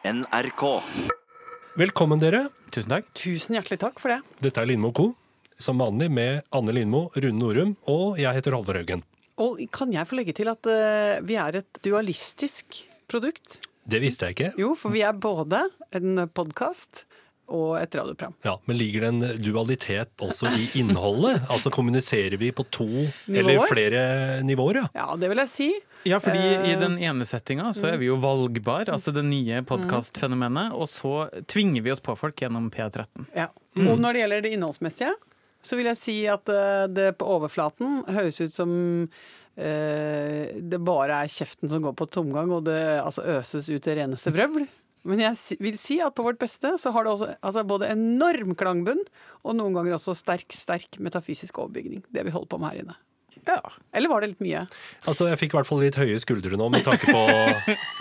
NRK. Velkommen dere. Tusen takk. Tusen hjertelig takk for det. Dette er Lindmo Co. Som vanlig med Anne Lindmo, Rune Norum og jeg heter Halvor Haugen. Og kan jeg få legge til at uh, vi er et dualistisk produkt? Det visste jeg ikke. Jo, for vi er både en podkast og et radioprogram. Ja, Men ligger det en dualitet også i innholdet? Altså kommuniserer vi på to eller flere nivåer? ja? Ja, det vil jeg si. Ja, fordi i Eh, den ene settinga så er vi jo valgbar, altså det nye podkastfenomenet, og så tvinger vi oss på folk gjennom P13. Ja. Og når det gjelder det innholdsmessige, så vil jeg si at eh, det på overflaten høres ut som eh, det bare er kjeften som går på tomgang, og det altså, øses ut det reneste vrøvl. Men jeg vil si at på vårt beste så har det også altså, både enorm klangbunn og noen ganger også sterk, sterk metafysisk overbygning. Det vi holder på med her inne. Ja. Eller var det litt mye? Altså, Jeg fikk i hvert fall litt høye skuldre nå med tanke på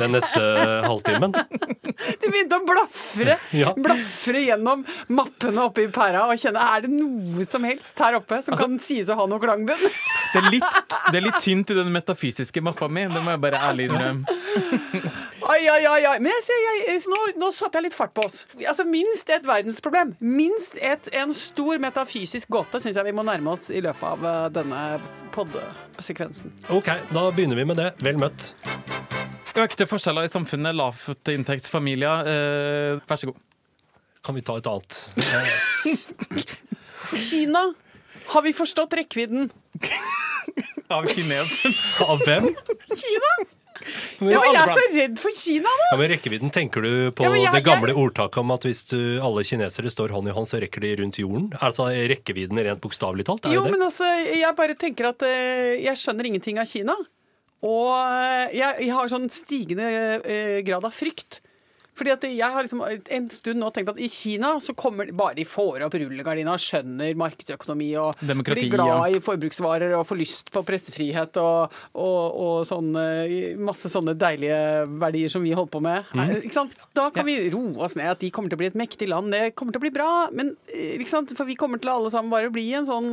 den neste halvtimen. De begynte å blafre, Ja. blafre gjennom mappene oppe i pæra og kjenne er det noe som helst her oppe som kan sies å ha noe klangbunn? Det er, litt, det er litt tynt i den metafysiske mappa mi, det må jeg bare ærlig innrømme. Oi, oi, oi, oi. Men jeg ser, jeg, nå, nå satte jeg litt fart på oss. Altså Minst et verdensproblem. Minst et, en stor metafysisk gåte syns jeg vi må nærme oss i løpet av denne denne poddesekvensen. Ok, da begynner vi med det. Vel møtt. Økte forskjeller i samfunnet, lavtinntektsfamilier. Eh, vær så god. Kan vi ta et annet? Eh, Kina. Har vi forstått rekkevidden? Av kinesen? Av hvem? Ja, men Jeg er så redd for Kina da! Ja, men Rekkevidden, tenker du på Ja, jeg- det gamle ordtaket om at hvis du, alle kinesere står hånd i hånd, så rekker de rundt jorden? Altså rekkevidden rent bokstavelig talt? Er Jo, men altså, jeg bare tenker at eh, jeg skjønner ingenting av Kina. Og eh, jeg, jeg har sånn stigende eh, grad av frykt. Fordi at jeg har liksom en stund nå tenkt at i Kina så kommer bare de får opp rullegardina skjønner markedsøkonomi og Demokrati, blir glad i forbruksvarer og får lyst på pressefrihet og, og, og sånn, eh, masse sånne deilige verdier som vi holder på med. Mm. Eh? Da kan vi roe oss ned. At de kommer til å bli et mektig land. Det kommer til å bli bra. Men eh? For vi kommer til å alle sammen bare bli en sånn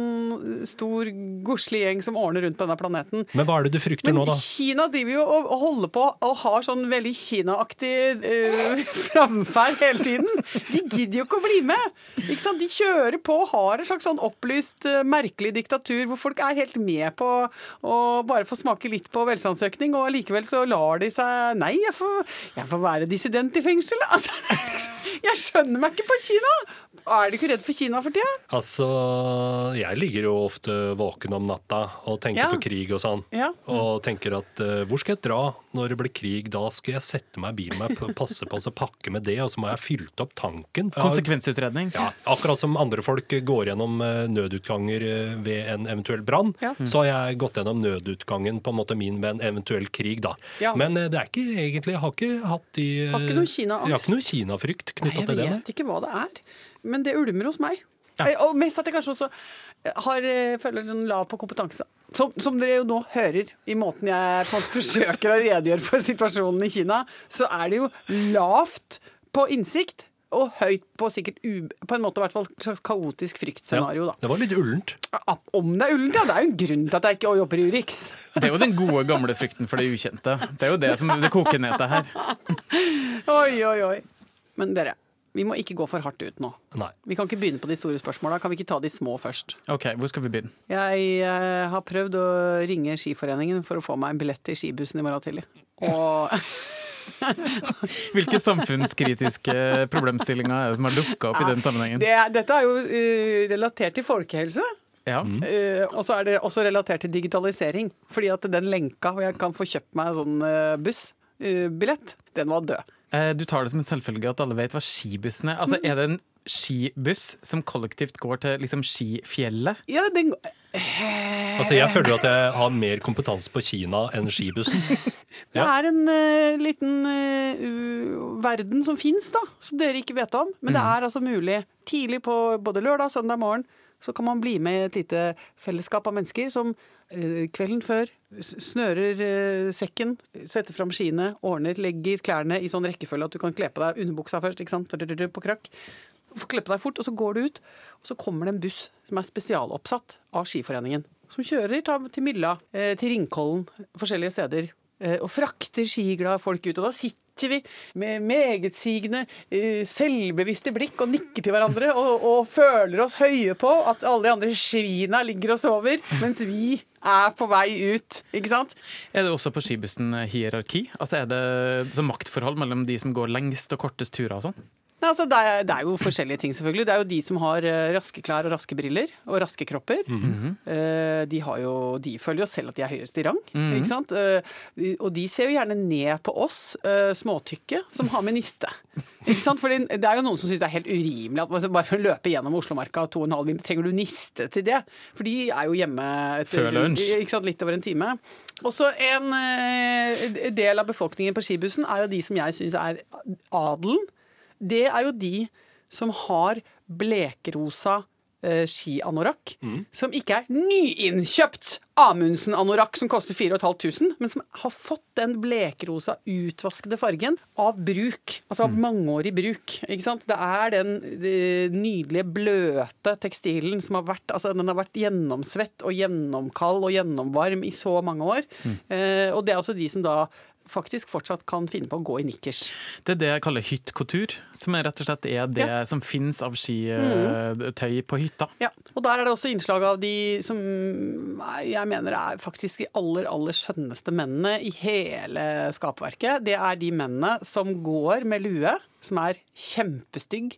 stor, godslig gjeng som ordner rundt på denne planeten. Men hva er det du frykter Men nå, da? Kina driver jo og holder på og har sånn veldig Kina-aktig uh, framferd hele tiden. De gidder jo ikke å bli med. De kjører på og har et slags sånn opplyst, eh, merkelig diktatur hvor folk er helt med på å bare få smake litt på velstandsøkning, og allikevel så lar de seg Nei, jeg får, jeg får være dissident i fengsel. Altså, jeg skjønner meg ikke på Kina! Er du ikke redd for Kina for tida? Altså, jeg ligger jo ofte våken om natta og tenker Ja. på krig og sånn. Ja. Og tenker at uh, hvor skal jeg dra når det blir krig? Da skal jeg sette meg i bilen og passe på å pakke med det, og så må jeg ha fylt opp tanken. Har- Konsekvensutredning. Ja, akkurat som andre folk går gjennom eh, nødutganger eh, ved en eventuell brann, Ja. så har jeg gått gjennom nødutgangen på en måte min ved en eventuell krig, da. Ja. Men uh, det er ikke egentlig Jeg har ikke hatt de uh, Har ikke noe Kina-angst. Jeg har ikke noe Kina-frykt Nei, knytta jeg til det. vet ikke hva det er, men det ulmer hos meg. Ja. Eh, Og mest at jeg kanskje også har, eh, føler en lav på kompetanse. Som, som dere jo nå hører i måten jeg på en måte forsøker å redegjøre for situasjonen i Kina, så er det jo lavt på innsikt. Og høyt på sikkert på en måte i hvert fall kaotisk fryktscenario. Det var litt ullent. Om det er ullent, ja. Det er jo en grunn til at jeg ikke jobber i Urix. Det er jo den gode, gamle frykten for det ukjente. Det er jo det som det koker ned til her. Oi, oi, oi. Men dere, vi må ikke gå for hardt ut nå. Nei. Vi kan ikke begynne på de store spørsmåla. Kan vi ikke ta de små først? Ok, hvor skal vi begynne? Jeg eh, har prøvd å ringe Skiforeningen for å få meg en billett til skibussen i morgen tidlig. Og Hvilke samfunnskritiske problemstillinger er det som har dukka opp i den sammenhengen? det, dette er jo uh, relatert til folkehelse. Ja. eh, og så er det også relatert til digitalisering. Fordi at den lenka hvor jeg kan få kjøpt meg en sånn uh, bussbillett, den var død. Eh, Du tar det som en selvfølge at alle vet hva skibussen er. Altså, Er det en skibuss som kollektivt går til liksom skifjellet? Ja, den Altså, jeg føler at jeg har mer kompetanse på Kina enn skibussen. Det er en uh, liten uh, verden som fins, da, som dere ikke vet om. Men det er altså mulig tidlig på både lørdag og søndag morgen. Så kan man bli med i et lite fellesskap av mennesker som eh, kvelden før snører eh, sekken, setter fram skiene, ordner, legger klærne i sånn rekkefølge at du kan kle på deg underbuksa først, ikke sant, på krakk. Kle på deg fort, og så går du ut, og så kommer det en buss som er spesialoppsatt av Skiforeningen. Som kjører til Mylla, eh, til Ringkollen, forskjellige steder. Og frakter skiglade folk ut. Og da sitter sitter vi med megetsigende, eh, selvbevisste blikk og nikker til hverandre og, og føler oss høye på at alle de andre svina ligger og sover, mens vi er på vei ut. Ikke sant? Er det også på skibussen hierarki? Altså Er det maktforhold mellom de som går lengst og kortest turer og sånn? Nei, altså, det, er, det er jo forskjellige ting, selvfølgelig. Det er jo de som har eh, raske klær og raske briller og raske kropper. Eh, de, har jo, de føler jo selv at de er høyest i rang. ikke sant? Eh, og de ser jo gjerne ned på oss småtykke som har med niste. Ikke sant? Fordi det er jo noen som syns det er helt urimelig at altså, bare for å løpe gjennom Oslomarka 2,5 mil, trenger du niste til det? For de er jo hjemme etter, Før lunsj. Litt over en time. Også en del av befolkningen på skibussen er jo de som jeg syns er adelen det er jo de som har blekrosa eh, skianorakk, som ikke er nyinnkjøpt Amundsen-anorakk som koster 4500, men som har fått den blekrosa, utvaskede fargen av bruk. Altså av mangeårig bruk. ikke sant? Det er den de, nydelige, bløte tekstilen som har vært altså den har vært gjennomsvett og gjennomkald og gjennomvarm i så mange år. Eh, og det er altså de som da faktisk fortsatt kan finne på å gå i nikkers. Det er det jeg kaller hyttkultur, som er rett og slett er det som finnes av skitøy på hytta. Ja, og der er det også innslag av de som jeg mener er faktisk de aller, aller skjønneste mennene i hele skapverket. Det er de mennene som går med lue, som er kjempestygg,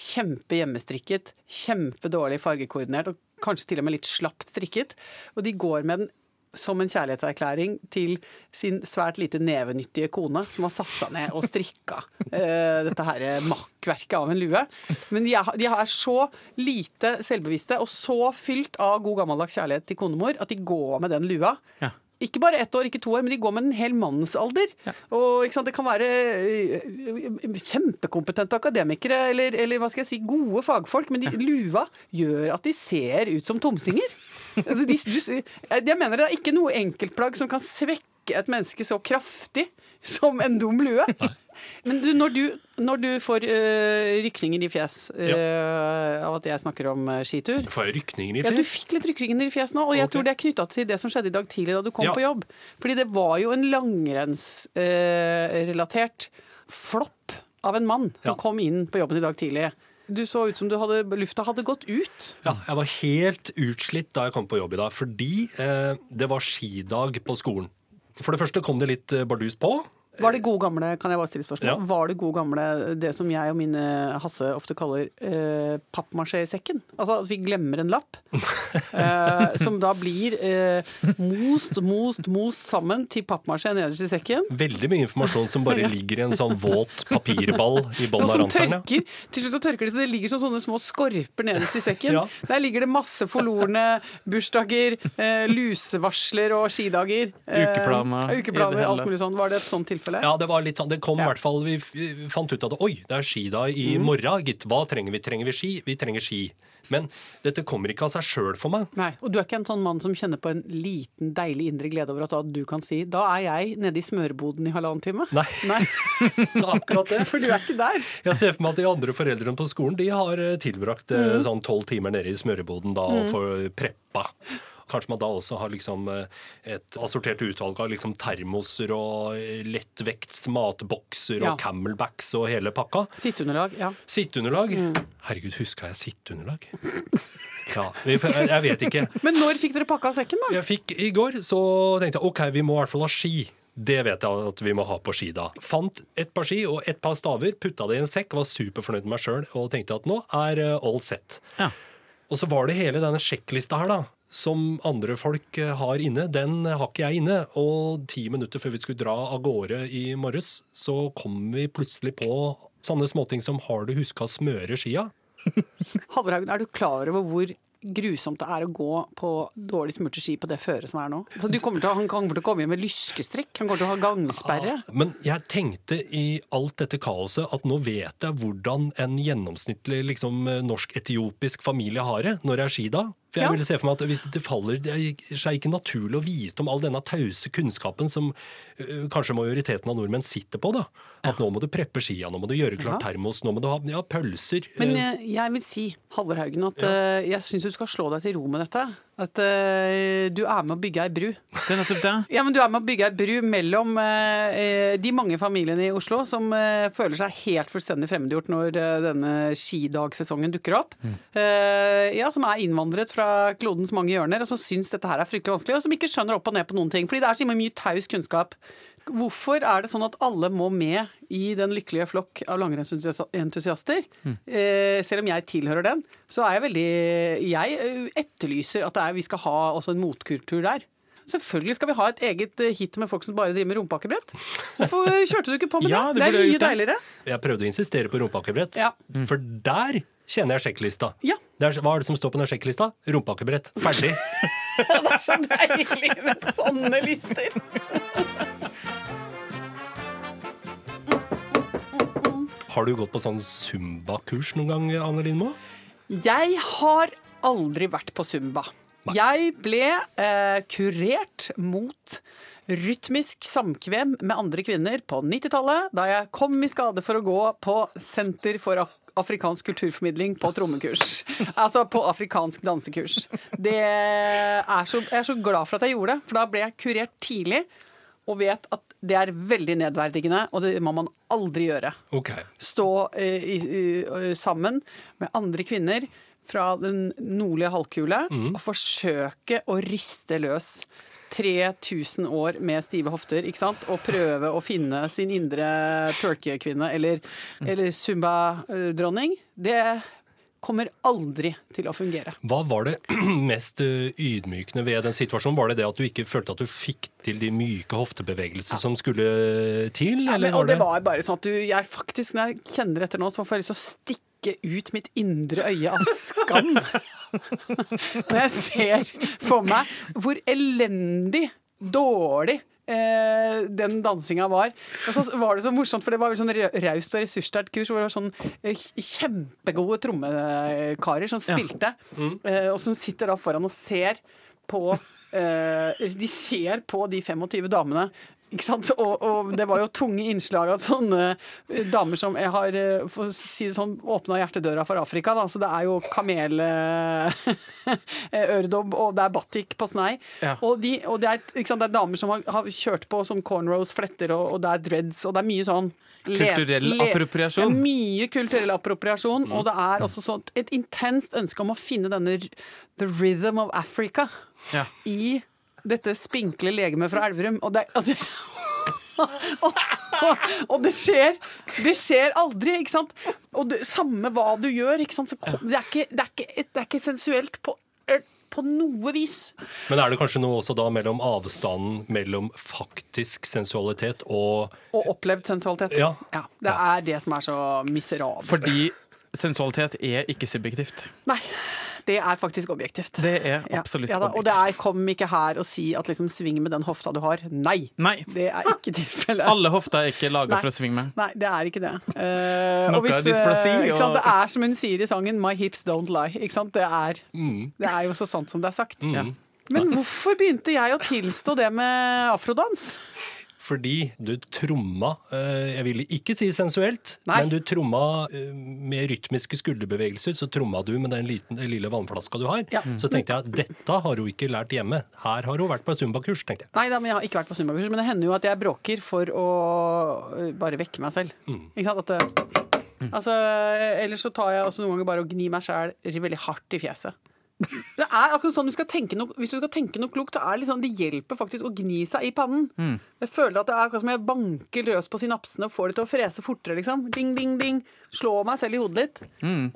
kjempehjemmestrikket, kjempedårlig fargekoordinert og kanskje til og med litt slapt strikket. Og de går med den som en kjærlighetserklæring til sin svært lite nevenyttige kone, som har satt seg ned og strikka uh, dette her makkverket av en lue. Men de er, de er så lite selvbevisste og så fylt av god gammeldags kjærlighet til konemor at de går med den lua. Ja. Ikke bare ett år, ikke to år, men de går med en hel mannsalder. Og ikke sant, Det kan være øh, kjempekompetente akademikere eller, eller hva skal jeg si, gode fagfolk, men de, lua gjør at de ser ut som tomsinger. Altså, jeg mener det er ikke noe enkeltplagg som kan svekke et menneske så kraftig som en dum lue. Men du, når, du, når du får uh, rykninger i fjes øh, av at jeg snakker om uh, skitur Får jeg rykninger i ja, du fikk litt rykninger i fjes nå, og jeg tror det er knytta til det som skjedde i dag tidlig da du kom Ja. på jobb. Fordi det var jo en langrennsrelatert flopp av en mann som Ja. kom inn på jobben i dag tidlig. Du så ut som du hadde, lufta hadde gått ut. Ja, jeg var helt utslitt da jeg kom på jobb i dag, fordi eh, det var skidag på skolen. For det første kom det litt eh, bardus på. Var det gode gamle kan jeg bare stille spørsmål, Ja. var det gode gamle det som jeg og mine Hasse ofte kaller eh, pappmasjé-sekken? Altså at vi glemmer en lapp. eh, som da blir eh, most, most, most sammen til pappmasjé nederst i sekken. Veldig mye informasjon som bare ligger i en sånn våt papirball i bånn av ranselen. Ja. Til slutt så tørker det så det ligger som sånne små skorper nederst i sekken. Ja. Der ligger det masse forlorne bursdager, eh, lusevarsler og skidager. eh, Ukeplaner, Ukeplaner, alt mulig sånn. Var det et sånt tilfelle? Ja, det var litt sånn, det kom i Ja. hvert fall, vi fant ut at oi, det er skidag i Mm. morgen, gitt. Hva trenger vi? Trenger vi ski? Vi trenger ski. Men dette kommer ikke av seg sjøl for meg. Nei, Og du er ikke en sånn mann som kjenner på en liten, deilig indre glede over at du kan si da er jeg nede i smørboden i halvannen time? Nei. Nei, Akkurat det. For du er ikke der. Jeg ser for meg at de andre foreldrene på skolen de har eh, tilbrakt Mm. eh, sånn tolv timer nede i smørboden da og får preppa. Kanskje man da også har liksom eh, et assortert utvalg av liksom termoser og eh, lettvekts matbokser Ja. og camelbacks og hele pakka. Sitteunderlag, ja. Sitteunderlag. Mm. Herregud, huska jeg sitteunderlag? Ja, jeg vet ikke. Men når fikk dere pakka sekken, da? Jeg fikk I går så tenkte jeg ok, vi må i hvert fall ha ski. Det vet jeg at vi må ha på ski da. Fant et par ski og et par staver, putta det i en sekk, var superfornøyd med meg sjøl og tenkte at nå er eh, all set. Ja. Og så var det hele denne sjekklista her, da. Som andre folk eh, har inne, den har ikke jeg inne. Og ti minutter før vi skulle dra av gårde i morges, så kom vi plutselig på sånne småting som har du huska å smøre skia? Havrehaugen, er du klar over hvor grusomt det er å gå på dårlig smurte ski på det føret som er nå? Så du kommer til, å- han kommer til å komme hjem med lyskestrekk, han kommer til å ha gangsperre. Men jeg tenkte i alt dette kaoset at nå vet jeg hvordan en gjennomsnittlig liksom, norsk-etiopisk familie har det når det er skidag. For jeg Ja. ville se for meg at hvis det faller det er seg ikke naturlig å vite om all denne tause kunnskapen som uh, kanskje majoriteten av nordmenn sitter på. da. At nå må du preppe skia, nå må du gjøre klart Ja. termos, nå må du ha ja, pølser. Men eh, eh, jeg vil si, Halvor Haugen, at uh, jeg syns du skal slå deg til ro med dette. At uh, du er med å bygge ei bru. Det er nettopp det. Ja, men Du er med å bygge ei bru mellom eh, de mange familiene i Oslo som uh, føler seg helt fullstendig fremmedgjort når denne skidagsesongen dukker opp. Eh, ja, Som er innvandret fra klodens mange hjørner, og som syns dette her er fryktelig vanskelig, og som ikke skjønner opp og ned på noen ting. Fordi det er så mye taus kunnskap. Hvorfor er det sånn at alle må med i den lykkelige flokk av langrennsentusiaster? Eh, selv om jeg tilhører den, så er jeg veldig Jeg eh, etterlyser at det er, vi skal ha også en motkultur der. Selvfølgelig skal vi ha et eget eh, hit med folk som bare driver med rumpakkebrett. Hvorfor kjørte du ikke på med Ja, det? Det er mye deiligere. Jeg prøvde å insistere på rumpakkebrett, Ja. for der kjenner jeg sjekklista. Ja. Er, hva er det som står på den sjekklista? Rumpakkebrett. Ferdig. Det er så deilig med sånne lister. Har du gått på sånn Zumba-kurs noen gang, Anne Lindmo? Jeg har aldri vært på Zumba. Nei. Jeg ble eh, kurert mot rytmisk samkvem med andre kvinner på 90-tallet, da jeg kom i skade for å gå på Senter for afrikansk kulturformidling på trommekurs. Altså på afrikansk dansekurs. Det er så, jeg er så glad for at jeg gjorde det, for da ble jeg kurert tidlig. Og vet at det er veldig nedverdigende, og det må man aldri gjøre Okay. stå eh, i, i, sammen med andre kvinner fra den nordlige halvkule og forsøke å riste løs 3000 år med stive hofter, ikke sant? Og prøve å finne sin indre turkey-kvinne eller, eller zumba-dronning. Det kommer aldri til å fungere. Hva var det mest eh, ydmykende ved den situasjonen? Var det det at du ikke følte at du fikk til de myke hoftebevegelser som skulle til? Ja, men, og det det var bare sånn at du, jeg faktisk, når jeg kjenner etter nå, så får jeg lyst til å stikke ut mitt indre øye av skam. når jeg ser for meg hvor elendig, dårlig eh, den dansinga var. Og så var det så morsomt, for det var vel sånn ra- raust og ressurssterkt kurs hvor det var sånn eh, kjempegode trommekarer som spilte, eh, og som sitter da foran og ser på eh, De ser på de 25 damene. Ikke sant? Og, og det var jo tunge innslag av sånne eh, damer som jeg har eh, for å si det sånn, åpna hjertedøra for Afrika. Da. Så det er jo kameløredobb, og det er batik på snei. Ja. Og, de, og det, er, ikke sant? det er damer som har, har kjørt på som cornrows, fletter, og, og det er dreads, og det er mye sånn Kulturell appropriasjon. Er mye kulturell appropriasjon, og det er også sånt, et intenst ønske om å finne denne the rhythm of Africa Ja. i dette spinkle legemet fra Elverum. Og det, og det og, og det skjer Det skjer aldri, ikke sant? Og det, samme hva du gjør, ikke sant? Så kom, det, er ikke, det, er ikke, det er ikke sensuelt på, eh, på noe vis. Men er det kanskje noe også da mellom avstanden mellom faktisk sensualitet og Og opplevd sensualitet. Ja. det er det som er så miserabelt. Fordi sensualitet er ikke subjektivt. Nei, det er faktisk objektivt. Det er absolutt ja da, Og det er, kom ikke her og si at liksom sving med den hofta du har. Nei, Nei, det er ikke tilfellet. alle hofter er ikke laga for å svinge med. Nei, det er ikke det. Uh, Noe og hvis, er dysplasi, Og... ikke sant, Det er som hun sier i sangen 'My hips don't lie'. Ikke sant? Det, er, det er jo så sant som det er sagt. Ja. Men hvorfor begynte jeg å tilstå det med afrodans? Fordi du tromma eh, Jeg ville ikke si sensuelt, Nei. men du tromma eh, med rytmiske skulderbevegelser. Så tromma du med den liten, lille vannflaska du har. Ja. Så tenkte jeg at dette har hun ikke lært hjemme. Her har hun vært på zumbakurs, tenkte jeg. Nei da, men jeg har ikke vært på zumbakurs, Men det hender jo at jeg bråker for å øh, bare vekke meg selv. Ikke sant? At altså, ellers så tar jeg også noen ganger bare og gnir meg sjæl veldig hardt i fjeset. Det er akkurat sånn du skal tenke noe, Hvis du skal tenke noe klokt, så er det, liksom, det hjelper faktisk å gni seg i pannen. Jeg føler at det er akkurat som jeg banker løs på synapsene og får det til å frese fortere. liksom. Ding, ding, ding. Slå meg selv i hodet litt.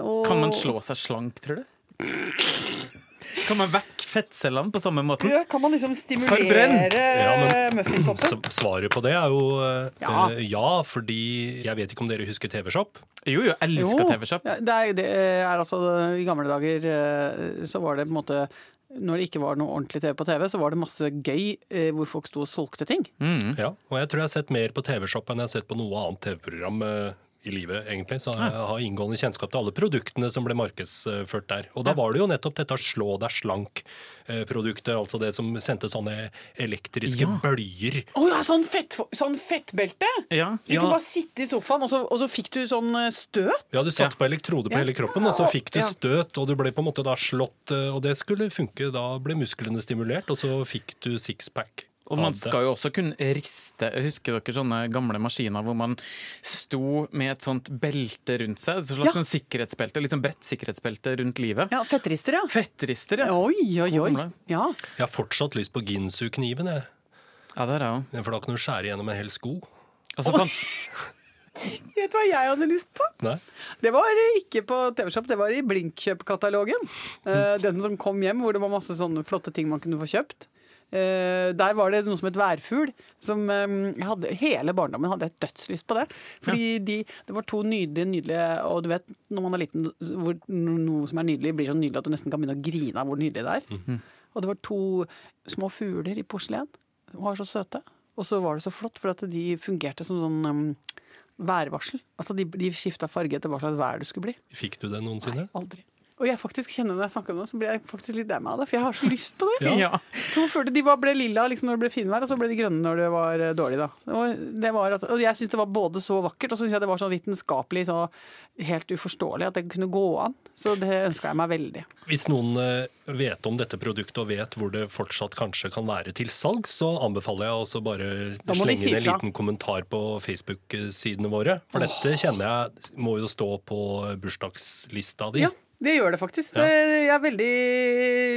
Og- Kan man slå seg slank, tror du? Kan man vekke fettcellene på samme måte? Ja, Kan man liksom stimulere Ja, muffintoppen? Svaret på det er jo eh, Ja. eh, ja, fordi jeg vet ikke om dere husker TV-Shop? Jo, jo, jeg elsker TV-shop. Ja, det, er, det er altså I gamle dager eh, så var det på en måte Når det ikke var noe ordentlig TV på TV, så var det masse gøy eh, hvor folk sto og solgte ting. Mm. Ja, og jeg tror jeg har sett mer på TV-Shop enn jeg har sett på noe annet TV-program eh, i livet, egentlig. Så jeg har inngående kjennskap til alle produktene som ble markedsført der. Og da var det jo nettopp dette slå deg slank-produktet, altså det som sendte sånne elektriske Ja. bølger. Å ja, sånn, fett, sånn fettbelte! Ja. Du Ja. kunne bare sitte i sofaen, og så, og så fikk du sånn eh, støt. Ja, du satt på elektrode på Ja. hele kroppen, og så fikk du Ja. støt, og du ble på en måte da slått, eh, og det skulle funke. Da ble musklene stimulert, og så fikk du sixpack. Og man skal jo også kunne riste Husker dere sånne gamle maskiner hvor man sto med et sånt belte rundt seg? Et slags Ja. sånn sikkerhetsbelte, litt sånn bredt sikkerhetsbelte rundt livet? Ja, Fettrister, ja. Fettrister, ja. Oi, oi, oi. Ja. Jeg har fortsatt lyst på Ginsu-kniven, jeg. Ja, det er jeg òg. For da kan du skjære gjennom en hel sko. Og så kan Vet du hva jeg hadde lyst på? Nei? Det var ikke på TV-shop, det var i Blinkkjøp-katalogen. Eh, den som kom hjem, hvor det var masse sånne flotte ting man kunne få kjøpt. Eh, der var det noe som het værfugl. Som, eh, hadde, hele barndommen hadde jeg dødslyst på det. Fordi de, det var to nydelige, nydelige Og du vet når man er liten, hvor noe som er nydelig, blir så nydelig at du nesten kan begynne å grine av hvor nydelig det er. Og det var to små fugler i porselen. De var så søte. Og så var det så flott, for at de fungerte som sånn um, værvarsel. Altså de, de skifta farge etter hva slags vær det skulle bli. Fikk du det noensinne? Nei, Aldri. Og jeg faktisk kjenner når jeg snakker om det, så blir jeg faktisk litt lei meg av det. For jeg har så lyst på det. Ja. To fugler, De var, ble lilla liksom når det ble finvær, og så ble de grønne når det var eh, dårlig. da. Og, det var at, og jeg syns det var både så vakkert, og så syns jeg det var så vitenskapelig så helt uforståelig at det kunne gå an. Så det ønska jeg meg veldig. Hvis noen eh, vet om dette produktet og vet hvor det fortsatt kanskje kan være til salg, så anbefaler jeg også bare slenge si inn en liten kommentar på Facebook-sidene våre. For dette kjenner jeg må jo stå på bursdagslista di. Ja, det gjør det faktisk. Det, jeg veldig,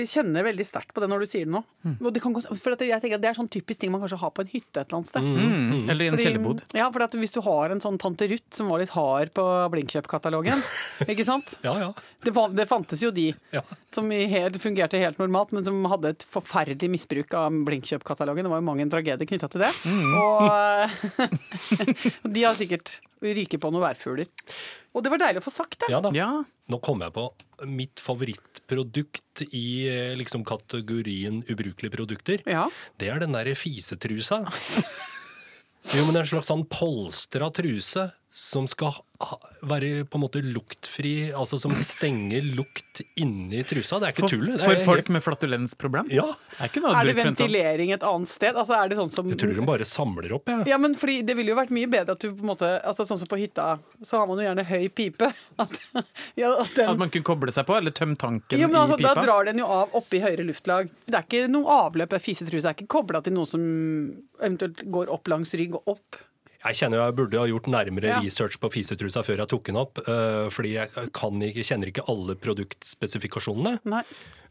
kjenner veldig sterkt på det når du sier det nå. Og det kan for at jeg tenker at det er sånn typisk ting man kanskje har på en hytte et eller annet sted. mm, Eller i en kjellerbod. Ja, for at hvis du har en sånn tante Ruth som var litt hard på Blinkkjøp-katalogen, ikke sant? Ja, ja. Det, det fantes jo de Ja. som i helt, fungerte helt normalt, men som hadde et forferdelig misbruk av Blinkkjøp-katalogen. Det var jo mange en tragedie knytta til det. Og de har sikkert ryket på noen værfugler. Og det var deilig å få sagt det. ja da. Ja. Nå kom jeg på mitt favorittprodukt i eh, liksom kategorien ubrukelige produkter. Ja. Det er den derre fisetrusa. Jo, men er en slags sånn polstra truse som skal ha, være på en måte luktfri, altså som stenger lukt inni trusa. Det er ikke For, tull. for folk helt- med flatulensproblem? Ja. Er ikke Er det ventilering et annet sted? Altså er det sånn som Jeg tror de bare samler opp, Ja. Ja, men fordi Det ville jo vært mye bedre at du på en måte altså Sånn som på hytta, så har man jo gjerne høy pipe. At, ja, at den, At man kunne koble seg på, eller tømme tanken ja, men altså, i Da drar den jo av oppi høyere luftlag. Det er ikke noe avløp. Fisetruse er ikke kobla til noe som eventuelt går opp langs rygg og opp. Jeg kjenner jeg burde ha gjort nærmere Ja. research på fisetrusa før jeg tok den opp. Uh, fordi jeg kan ikke, kjenner ikke alle produktspesifikasjonene. Nei.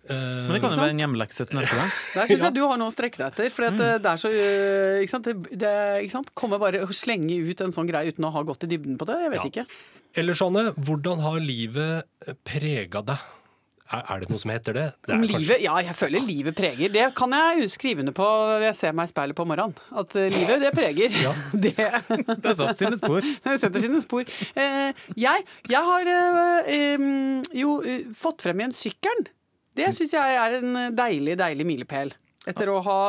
Eh, Men det kan jo være en hjemmelekse til neste gang. Der syns jeg du har noe å strekke deg etter. For det er så øh, ikke sant? Det, det, ikke sant? Kommer bare å slenge ut en sånn greie uten å ha gått i dybden på det. Jeg vet Ja. ikke. Eller Sanne, hvordan har livet prega deg? Er, det noe som heter det? det kanskje- livet, ja, jeg føler livet preger. Det kan jeg skrive under på når jeg ser meg i speilet på morgenen. At eh, livet, det preger. Det, Det har satt sine spor. det setter sine spor. Eh, jeg, jeg har eh, jo fått frem igjen sykkelen. Det syns jeg er en deilig, deilig milepæl. Etter å ha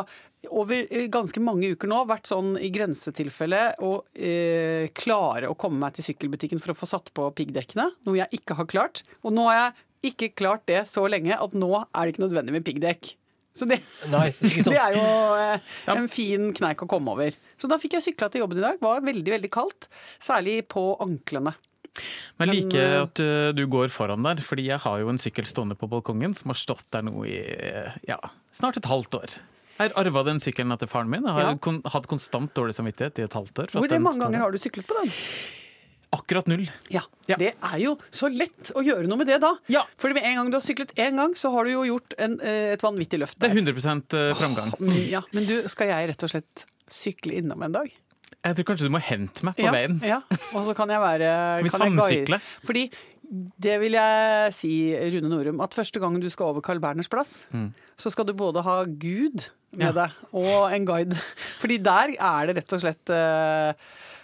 over ganske mange uker nå vært sånn i grensetilfelle å eh, klare å komme meg til sykkelbutikken for å få satt på piggdekkene, noe jeg ikke har klart. Og nå har jeg ikke klart det så lenge at nå er det ikke nødvendig med piggdekk. Så det, Nei, det er jo eh, en fin kneik å komme over. Så da fikk jeg sykla til jobben i dag. Var veldig, veldig kaldt. Særlig på anklene. Men jeg liker eh, at uh, du går foran der, fordi jeg har jo en sykkel stående på balkongen som har stått der nå i ja, snart et halvt år. Jeg har arva den sykkelen etter faren min. Jeg har Ja. kon hatt konstant dårlig samvittighet i et halvt år. for Hvor at den mange ganger har du syklet på den? Akkurat null. Ja, Ja. Det er jo så lett å gjøre noe med det da. Ja. Fordi med en gang du har syklet én gang, så har du jo gjort en, eh, et vanvittig løft. Der. Det er 100 framgang. Mm, Ja, men du, skal jeg rett og slett sykle innom en dag? Jeg tror kanskje du må hente meg på ja, veien. Ja, og så kan jeg være Kan vi samsykle? Fordi det vil jeg si, Rune Norum, at første gang du skal over Carl Berners plass, så skal du både ha Gud med Mm. Ja. deg og en guide. Fordi der er det rett og slett eh, eh,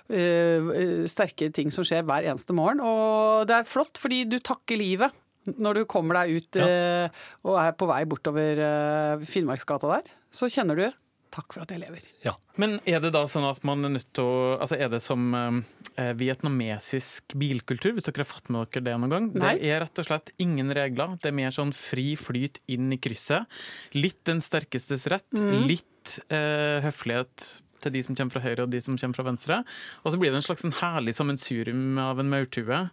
sterke ting som skjer hver eneste morgen. Og det er flott, fordi du takker livet. Når du kommer deg ut Ja. eh, og er på vei bortover eh, Finnmarksgata der, så kjenner du takk for at jeg lever. Ja. Men er det da sånn at man er nødt til å Altså er det som eh, vietnamesisk bilkultur, hvis dere har fått med dere det noen gang? Nei. Det er rett og slett ingen regler. Det er mer sånn fri flyt inn i krysset. Litt den sterkestes rett, litt eh, høflighet til de som kommer fra høyre og de som kommer fra venstre. Og så blir det en slags en herlig sammensurium av en maurtue.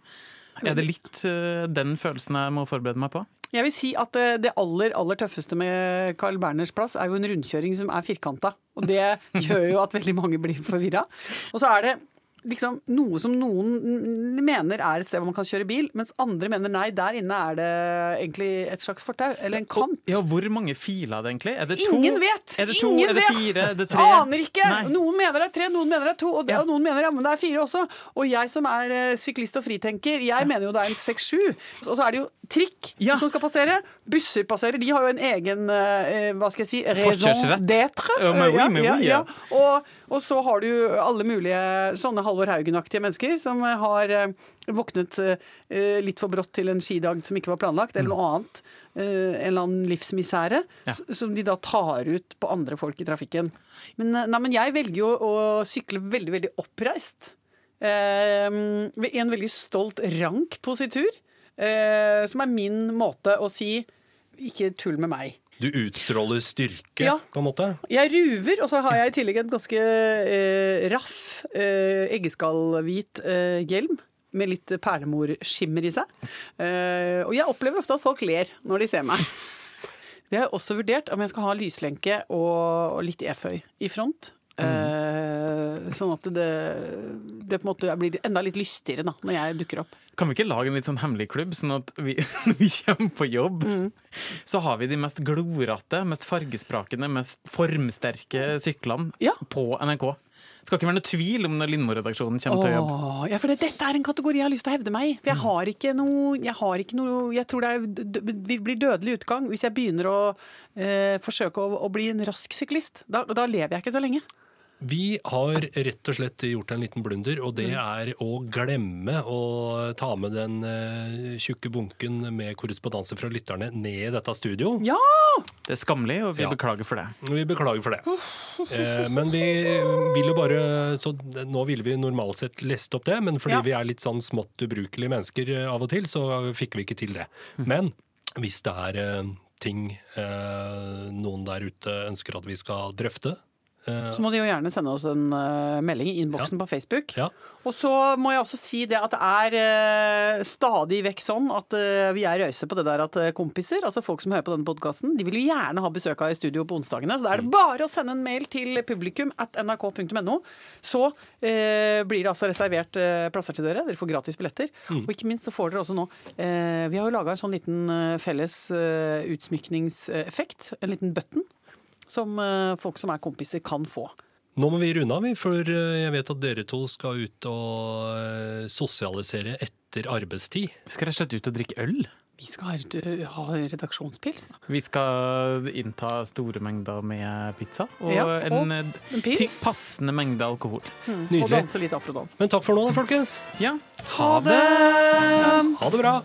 Er det litt eh, den følelsen jeg må forberede meg på? Jeg vil si at eh, det aller, aller tøffeste med Carl Berners plass er jo en rundkjøring som er firkanta. Og det gjør jo at veldig mange blir forvirra. Og så er det liksom noe som noen mener er et sted hvor man kan kjøre bil, mens andre mener nei, der inne er det egentlig et slags fortau, eller en kant. Ja, Hvor mange filer er det egentlig? Er det to? Ingen vet! Er det to? Ingen er det fire? Er det tre? Aner ikke! Nei. Noen mener det er tre, noen mener det er to, og, det, Ja. og noen mener ja, men det er fire også. Og jeg som er eh, syklist og fritenker, jeg mener jo det er en seks-sju. Og så er det jo trikk Ja. som skal passere. Busser passerer. De har jo en egen eh, hva skal jeg si, raison d'être. Ja, ja, oui, ja. Og, og så har du alle mulige sånne Halvor Haugen-aktige mennesker som har eh, våknet eh, litt for brått til en skidag som ikke var planlagt, eller noe annet. eh, en eller annen livsmisere Ja. som de da tar ut på andre folk i trafikken. Men, nei, men jeg velger jo å sykle veldig, veldig oppreist. En veldig stolt rank positur. Som er min måte å si 'ikke tull med meg'. Du utstråler styrke, Ja. på en måte. Jeg ruver, og så har jeg i tillegg en ganske eh, raff, eh, eggeskallhvit eh, hjelm. Med litt perlemorskimmer i seg. Eh, og jeg opplever ofte at folk ler når de ser meg. Det har jeg også vurdert om jeg skal ha lyslenke og, og litt eføy i front. Eh, sånn at det, det på en måte blir enda litt lystigere da, når jeg dukker opp. Kan vi ikke lage en litt sånn hemmelig klubb, sånn at vi, når vi kommer på jobb, Mm. så har vi de mest glorete, mest fargesprakende, mest formsterke syklene Ja. på NRK. Skal ikke være noe tvil om når Lindmo-redaksjonen kommer til jobb. Åh, ja, for det, dette er en kategori jeg har lyst til å hevde meg i. For jeg har ikke noe Jeg, har ikke noe, jeg tror det er, det blir dødelig utgang hvis jeg begynner å eh, forsøke å, å bli en rask syklist. Da, da lever jeg ikke så lenge. Vi har rett og slett gjort en liten blunder, og det er å glemme å ta med den eh, tjukke bunken med korrespondanse fra lytterne ned i dette studio. Ja! Det er skammelig, og vi Ja. beklager for det. Vi beklager for det. Eh, men vi vil jo bare Så nå ville vi normalt sett lest opp det, men fordi Ja. vi er litt sånn smått ubrukelige mennesker eh, av og til, så fikk vi ikke til det. Men hvis det er ting eh, noen der ute ønsker at vi skal drøfte Så må de jo gjerne sende oss en uh, melding i innboksen på Facebook. Ja. Og så må jeg også si det at det er uh, stadig vekk sånn at uh, vi er rause på det der at eh, kompiser, altså folk som hører på denne podkasten, de vil jo gjerne ha besøk av i studio på onsdagene. Så da er det bare å sende en mail til publikum at nrk.no. Så eh, blir det altså reservert eh, plasser til dere. Dere får gratis billetter. Og ikke minst så får dere også nå eh, Vi har jo laga en sånn liten eh, felles eh, utsmykningseffekt. En liten button. Som eh, folk som er kompiser, kan få. Nå må vi runde av, for eh, jeg vet at dere to skal ut og eh, sosialisere etter arbeidstid. Vi skal rett og slett ut og drikke øl. Vi skal ha, ha redaksjonspils. Vi skal innta store mengder med pizza og, Ja, og en, en passende mengde alkohol. Og Nydelig. danse litt afrodans. Men takk for nå, da, folkens. Ja, Ha det! Ha det bra.